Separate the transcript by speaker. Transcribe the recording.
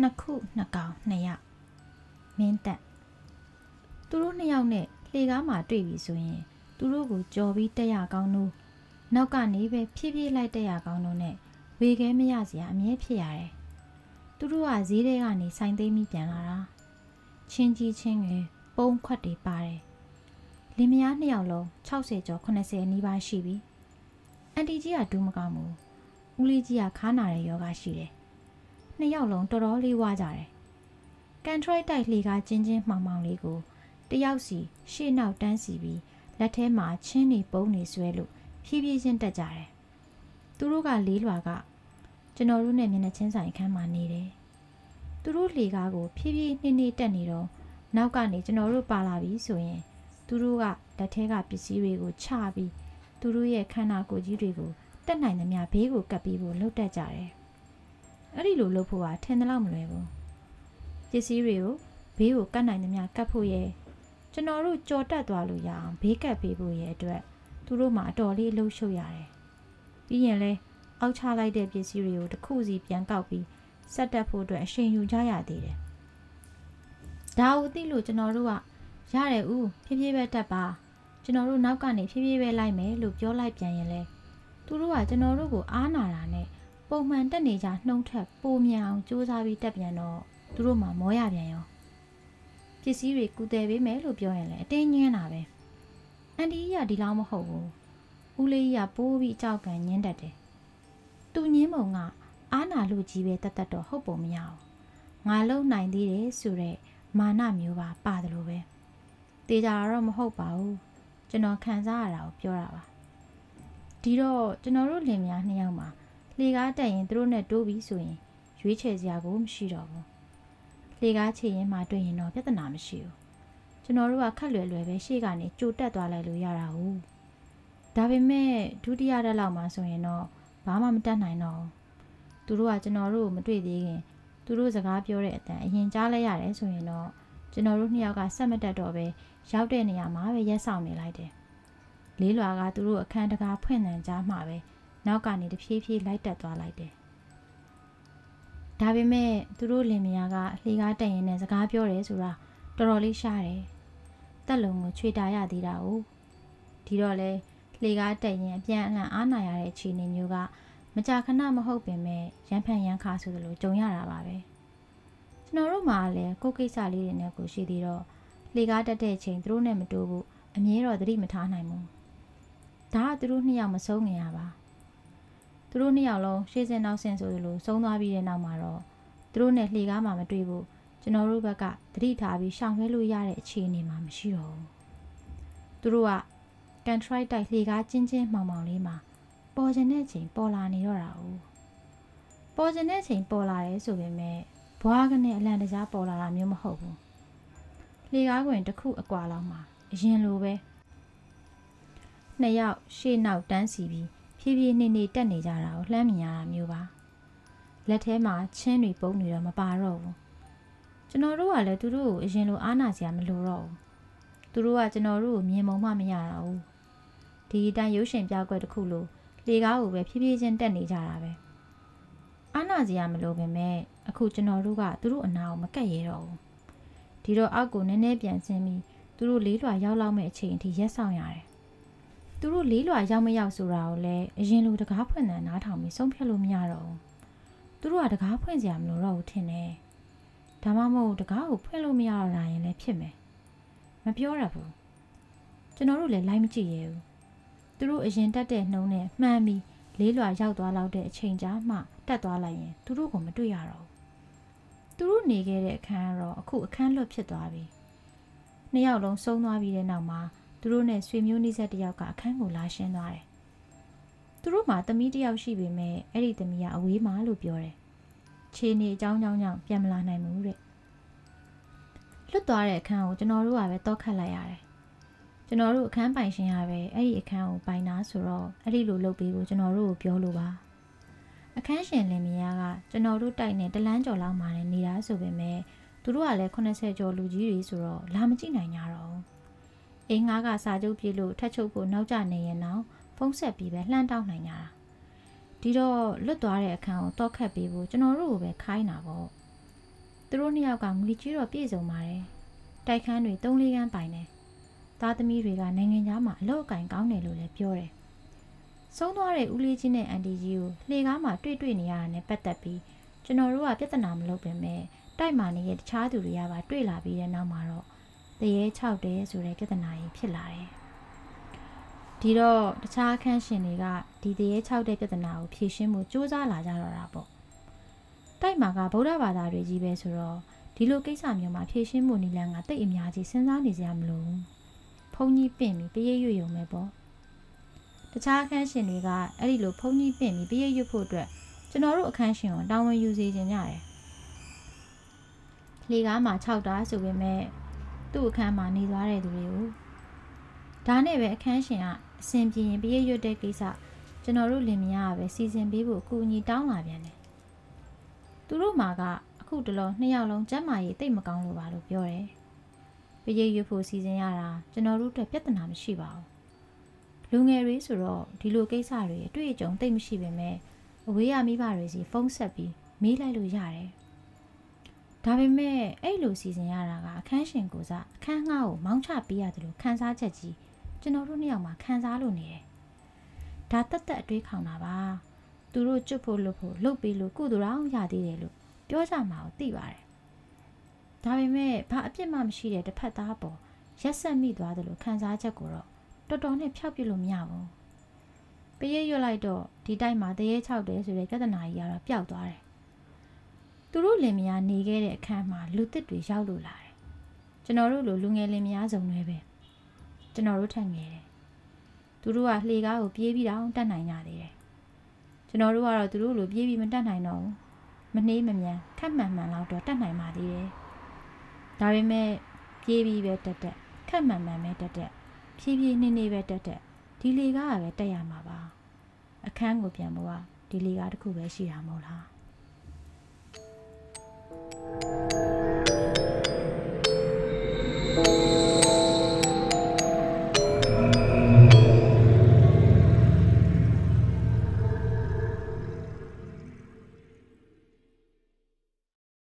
Speaker 1: နှစ်ခုနှစ်ကောင်နှစ်ယောက်မင်းတက်သူတို့နှစ်ယောက်နဲ့လှေကားမှာတွေ့ပြီဆိုရင်သူတို့ကိုကြော်ပြီးတက်ရကောင်းလို့နောက်ကနေပဲဖြည်းဖြည်းလိုက်တက်ရကောင်းလို့နဲ့ဝေခဲမရစရာအမြဲဖြစ်ရတယ်သူတို့ကဈေးထဲကနေဆိုင်သိမ်းပြီးပြန်လာတာချင်းကြီးချင်းငယ်ပုံခွက်တွေပါတယ်လင်မယားနှစ်ယောက်လုံး60ကျော်80နီးပါးရှိပြီအန်တီကြီးကဒူးမကောင်းဘူးဦးလေးကြီးကခါနာတဲ့ယောဂရှိတယ် နှစ်ယောက်လုံးတော်တော်လေးဝါကြတယ်ကန်ထရိုက်တိုက်လှေကားချင်းချင်းမှောင်မှောင်လေးကိုတယောက်စီရှေ့နောက်တန်းစီပြီးလက်ထဲမှာချင်းနေပုံးနေဆွဲလို့ဖြည်းဖြည်းချင်းတက်ကြတယ်သူတို့ကလေးလွာကကျွန်တော်တို့နဲ့မျက်နှာချင်းဆိုင်အခန်းမှာနေတယ်သူတို့လှေကားကိုဖြည်းဖြည်းနှင်းနှင်းတက်နေတော့နောက်ကနေကျွန်တော်တို့ပါလာပြီဆိုရင်သူတို့ကလက်ထဲကပစ္စည်းတွေကိုချပြီးသူတို့ရဲ့ခန္ဓာကိုယ်ကြီးတွေကိုတက်နိုင်သမျှဘေးကိုကပ်ပြီးဖို့လှုပ်တက်ကြတယ်။ အဲ့ဒီလိုလှုပ်ဖို့ကထင်တယ်လို့မလွယ်ဘူး။ပစ္စည်းတွေကိုဘေးကိုကပ်နိုင်သမျှကပ်ဖို့ရဲ့ကျွန်တော်တို့ကြော်တက်သွားလို့ရအောင်ဘေးကပ်ပေးဖို့ရဲ့အတွက်သူတို့မှအတော်လေးလှုပ်ရှုပ်ရတယ်။ပြီးရင်လဲအောက်ချလိုက်တဲ့ပစ္စည်းတွေကိုတစ်ခုစီပြန်ကောက်ပြီးဆက်တက်ဖို့အတွက်အရှင်ယူကြရသေးတယ်။ဒါကိုသိလို့ကျွန်တော်တို့ကရတယ်ဦးဖြည်းဖြည်းပဲတက်ပါကျွန်တော်တို့နောက်ကနေဖြည်းဖြည်းပဲလိုက်မယ်လို့ပြောလိုက်ပြန်ရင်လဲသူတို့ကကျွန်တော်တို့ကိုအားနာတာနဲ့ ပုံမှန်တက်နေကြနှုံးထက်ပိုမြန်အောင်စူးစမ်းပြီးတက်ပြန်တော့သူတို့မှမောရပြန်ရောပစ္စည်းတွေကူတယ်ပေးမယ်လို့ပြောရင်လည်းအတင်းညင်းတာပဲအန်တီကြီးကဒီလောက်မဟုတ်ဘူးဦးလေးကြီးကပိုးပြီးအကြောက်ကန်ညင်းတတ်တယ်သူညင်းပုံကအားနာလို့ကြီးပဲတတ်တတ်တော့ဟုတ်ပုံမရဘူးငါလုံနိုင်သေးတယ်ဆိုတော့မာနမျိုးပါပါတယ်လို့ပဲတေးကြတော့မဟုတ်ပါဘူးကျွန်တော်ခံစားရတာကိုပြောတာပါဒီတော့ကျွန်တော်တို့လင်မယားနှစ်ယောက်မှာ လှေကားတက်ရင်သူတို့နဲ့တိုးပြီးဆိုရင်ရွေးချယ်စရာကိုမရှိတော့ဘူးလှေကားချေရင်မှတွေ့ရင်တော့ပြဿနာမရှိဘူးကျွန်တော်တို့ကခက်လွယ်လွယ်ပဲရှေ့ကနေကြိုတက်သွားလိုက်လို့ရတာဟုတ်ဒါပေမဲ့ဒုတိယရက်လောက်မှဆိုရင်တော့ဘာမှမတတ်နိုင်တော့သူတို့ကကျွန်တော်တို့ကိုမတွေ့သေးခင်သူတို့စကားပြောတဲ့အတန်အရင်ကြားလိုက်ရတယ်ဆိုရင်တော့ကျွန်တော်တို့နှစ်ယောက်ကဆက်မတက်တော့ပဲရောက်တဲ့နေရာမှာပဲရက်ဆောင်နေလိုက်တယ်လေးလွာကသူတို့အခန်းတကားဖွင့်နှံကြားမှာပဲ နောက်ကနေတဖြည်းဖြည်းလိုက်တက်သွားလိုက်တယ်ဒါပေမဲ့သူတို့လင်မယားကလှေကားတက်ရင်နဲ့စကားပြောတယ်ဆိုတာတော်တော်လေးရှားတယ်တက်လုံးကိုချွေတာရသေးတာ哦ဒီတော့လေလှေကားတက်ရင်အပြန်အလှန်အားနာရတဲ့အခြေအနေမျိုးကမကြာခဏမဟုတ်ပင်မဲ့ရန်ဖန်ရန်ခါဆိုသလိုကြုံရတာပါပဲကျွန်တော်တို့မှလည်းကိုယ်ကိစ္စလေးတွေနဲ့ကိုရှိသေးတော့လှေကားတက်တဲ့ချိန်သူတို့နဲ့မတိုးဘူးအမြဲတော့သတိမထားနိုင်ဘူးဒါကသူတို့နှစ်ယောက်မဆုံးငင်ရပါ သူတို့နှစ်ယောက်လုံးရှေ့စင်နောက်ဆင်ဆိုသလိုဆုံးသွားပြီးတဲ့နောက်မှာတော့သူတို့နဲ့လှေကားမှမတွေ့ဘူးကျွန်တော်တို့ဘက်ကသတိထားပြီးရှောင်လွှဲလို့ရတဲ့အခြေအနေမှာမရှိတော့ဘူးသူတို့ကကန်ထရိုက်တိုက်လှေကားချင်းချင်းမှောင်မှောင်လေးမှာပေါ်ကျင်တဲ့ချိန်ပေါ်လာနေတော့တာ哦ပေါ်ကျင်တဲ့ချိန်ပေါ်လာတယ်ဆိုပေမဲ့ဘွားကနဲ့အလံတကြားပေါ်လာတာမျိုးမဟုတ်ဘူးလှေကားကွင်တစ်ခုအကွာလောက်မှာအရင်လိုပဲနှစ်ယောက်ရှေ့နောက်တန်းစီပြီး ဖြည်းဖြည်းနှင်းနှင်းတက်နေကြတာကိုလှမ်းမြင်ရတာမျိုးပါလက်ထဲမှာချင်းတွေပုံနေတော့မပါတော့ဘူးကျွန်တော်တို့ကလည်းသူတို့ကိုအရင်လိုအားနာစရာမလိုတော့ဘူးသူတို့ကကျွန်တော်တို့ကိုမြင်မုံမှမရတော့ဘူးဒီအတိုင်းရုပ်ရှင်ပြကွက်တစ်ခုလိုလေကားကိုပဲဖြည်းဖြည်းချင်းတက်နေကြတာပဲအားနာစရာမလိုပင်မဲ့အခုကျွန်တော်တို့ကသူတို့အနာကိုမကက်ရတော့ဘူးဒီတော့အောက်ကိုနည်းနည်းပြန်ဆင်းပြီးသူတို့လေးလွှာရောက်လောက်မဲ့အချိန်အထိရက်ဆောင်ရတယ် သူတို့လေးလွှာရောက်မရောက်ဆိုတာကိုလည်းအရင်လိုတကားဖွင့်တဲ့နားထောင်ပြီးဆုံးဖြတ်လို့မရတော့ဘူးသူတို့ကတကားဖွင့်စရာမလိုတော့ဘူးထင်တယ်ဒါမှမဟုတ်တကားကိုဖွင့်လို့မရတော့တာရင်လည်းဖြစ်မယ်မပြောရဘူးကျွန်တော်တို့လည်းလိုက်မကြည့်ရဘူးသူတို့အရင်တက်တဲ့နှုံးနဲ့မှန်းပြီးလေးလွှာရောက်သွားလောက်တဲ့အချိန်ကြာမှတက်သွားလိုက်ရင်သူတို့ကမတွေ့ရတော့ဘူးသူတို့နေခဲ့တဲ့အခန်းကတော့အခုအခန်းလွတ်ဖြစ်သွားပြီနှစ်ယောက်လုံးဆုံးသွားပြီးတဲ့နောက်မှာ သူတို့နဲ့ဆွေမျိုးနှိစက်တယောက်ကအခန်းကိုလာရှင်းသွားတယ်သူတို့မှသမီးတယောက်ရှိပေမဲ့အဲ့ဒီသမီးကအဝေးမှာလို့ပြောတယ်ခြေနေအကြောင်းကြောင်းကြောင့်ပြန်မလာနိုင်ဘူးတဲ့လွတ်သွားတဲ့အခန်းကိုကျွန်တော်တို့ကပဲတောက်ခတ်လိုက်ရတယ်ကျွန်တော်တို့အခန်းပိုင်ရှင်ရပဲအဲ့ဒီအခန်းကိုပိုင်တာဆိုတော့အဲ့ဒီလိုလုပ်ပေးဖို့ကျွန်တော်တို့ကိုပြောလို့ပါအခန်းရှင်လင်မယားကကျွန်တော်တို့တိုက်နေတလန်းကျော်လောက်မှလည်းနေတာဆိုပေမဲ့သူတို့ကလည်း80ကျော်လူကြီးတွေဆိုတော့လာမကြည့်နိုင်ကြတော့ဘူး အင်းငါးကစာချုပ်ပြေလို့ထက်ချုပ်ဖို့နောက်ကျနေရင်တော့ဖုံးဆက်ပြီးပဲလှမ်းတောင်းနိုင်ကြတာဒီတော့လွတ်သွားတဲ့အခန်းကိုတောက်ခတ်ပေးဖို့ကျွန်တော်တို့ကိုပဲခိုင်းတာပေါ့သူတို့နှစ်ယောက်ကငွေကြီးတော့ပြည့်စုံပါတယ်တိုက်ခန်းတွေ၃လေးခန်းပိုင်တယ်သားသမီးတွေကနိုင်ငံသားမှာအလောက်အကင်ကောင်းတယ်လို့လည်းပြောတယ်ဆုံးသွားတဲ့ဦးလေးချင်းနဲ့အန်တီကြီးကိုလှေကားမှာတွေ့တွေ့နေရတာနဲ့ပတ်သက်ပြီးကျွန်တော်တို့ကပြဿနာမလုပ်ပင်မဲ့တိုက်မာနေတဲ့တခြားသူတွေကပါတွေ့လာပြီးတဲ့နောက်မှာတော့ တရေ6တဲဆိုတဲ့ပြဿနာကြီးဖြစ်လာတယ်ဒီတော့တခြားအခန်းရှင်တွေကဒီတရေ6တဲ့ပြဿနာကိုဖြေရှင်းမှုစူးစမ်းလာကြတော့တာပေါ့တိုက်မှာကဗုဒ္ဓဘာသာတွေကြီးပဲဆိုတော့ဒီလိုကိစ္စမျိုးမှာဖြေရှင်းမှုနီလန်ကတိတ်အများကြီးစဉ်းစားနေကြမလို့ဘုံကြီးပင့်ပြီးပရိတ်ရွရုံပဲပေါ့တခြားအခန်းရှင်တွေကအဲ့ဒီလိုဘုံကြီးပင့်ပြီးပရိတ်ရွဖို့အတွက်ကျွန်တော်တို့အခန်းရှင်ကိုတာဝန်ယူစေခြင်းကြတယ်လေကားမှာ6တားဆိုပေမဲ့ သူ့အခန်းမှာနေသွားတဲ့သူတွေကိုဒါနဲ့ပဲအခန်းရှင်ကအစဉ်ပြေရင်ပရိတ်ရွတဲ့ကိစ္စကျွန်တော်တို့လင်မယားကပဲစီစဉ်ပေးဖို့အကူအညီတောင်းလာပြန်တယ်သူတို့မှာကအခုတလောနှစ်ယောက်လုံးကျမ်းမာရေးတိတ်မကောင်းလို့ပါလို့ပြောတယ်ပရိတ်ရွဖို့စီစဉ်ရတာကျွန်တော်တို့အတွက်ပြဿနာမရှိပါဘူးလူငယ်တွေဆိုတော့ဒီလိုကိစ္စတွေအတွေ့အကြုံတိတ်မရှိပေမဲ့အဝေးရမိဘတွေစီဖုန်းဆက်ပြီးမေးလိုက်လို့ရတယ်။ ဒါပေမဲ့အဲ့လိုစီစဉ်ရတာကအခန်းရှင်ကိုစားအခန်းငှားကိုမောင်းချပေးရတယ်လို့ခန်းစားချက်ကြီးကျွန်တော်တို့နှစ်ယောက်မှာခန်းစားလို့နေတယ်။ဒါတက်တက်အတွေးခေါင်တာပါ။သူတို့ကျွတ်ဖို့လုပ်ဖို့လုပ်ပြီးလို့ကုသိုလ်အောင်ရသေးတယ်လို့ပြောကြမှာကိုသိပါတယ်။ဒါပေမဲ့ဘာအပြစ်မှမရှိတဲ့တစ်ဖက်သားပေါ်ရက်ဆက်မိသွားတယ်လို့ခန်းစားချက်ကိုတော့တော်တော်နဲ့ဖျောက်ပြလို့မရဘူး။ပရိတ်ရွတ်လိုက်တော့ဒီတိုက်မှာတရေချောက်တယ်ဆိုတဲ့ပြဿနာကြီးကတော့ပျောက်သွားတယ်။ သူတို့လင်မယားနေခဲ့တဲ့အခန်းမှာလူသစ်တွေရောက်လို့လာတယ်။ကျွန်တော်တို့လိုလူငယ်လင်မယားစုံတွေပဲ။ကျွန်တော်တို့ထက်ငယ်တယ်။သူတို့ကလှေကားကိုပြေးပြီးတော့တတ်နိုင်ကြသေးတယ်။ကျွန်တော်တို့ကတော့သူတို့လိုပြေးပြီးမတတ်နိုင်တော့ဘူး။မနှေးမမြန်ခက်မှန်မှန်လောက်တော့တတ်နိုင်ပါသေးတယ်။ဒါပေမဲ့ပြေးပြီးပဲတက်တက်ခက်မှန်မှန်ပဲတက်တက်ဖြည်းဖြည်းနှင်းနှင်းပဲတက်တက်ဒီလေကားကပဲတက်ရမှာပါအခန်းကိုပြန်ဖို့ကဒီလေကားတစ်ခုပဲရှိတာမဟုတ်လား thank you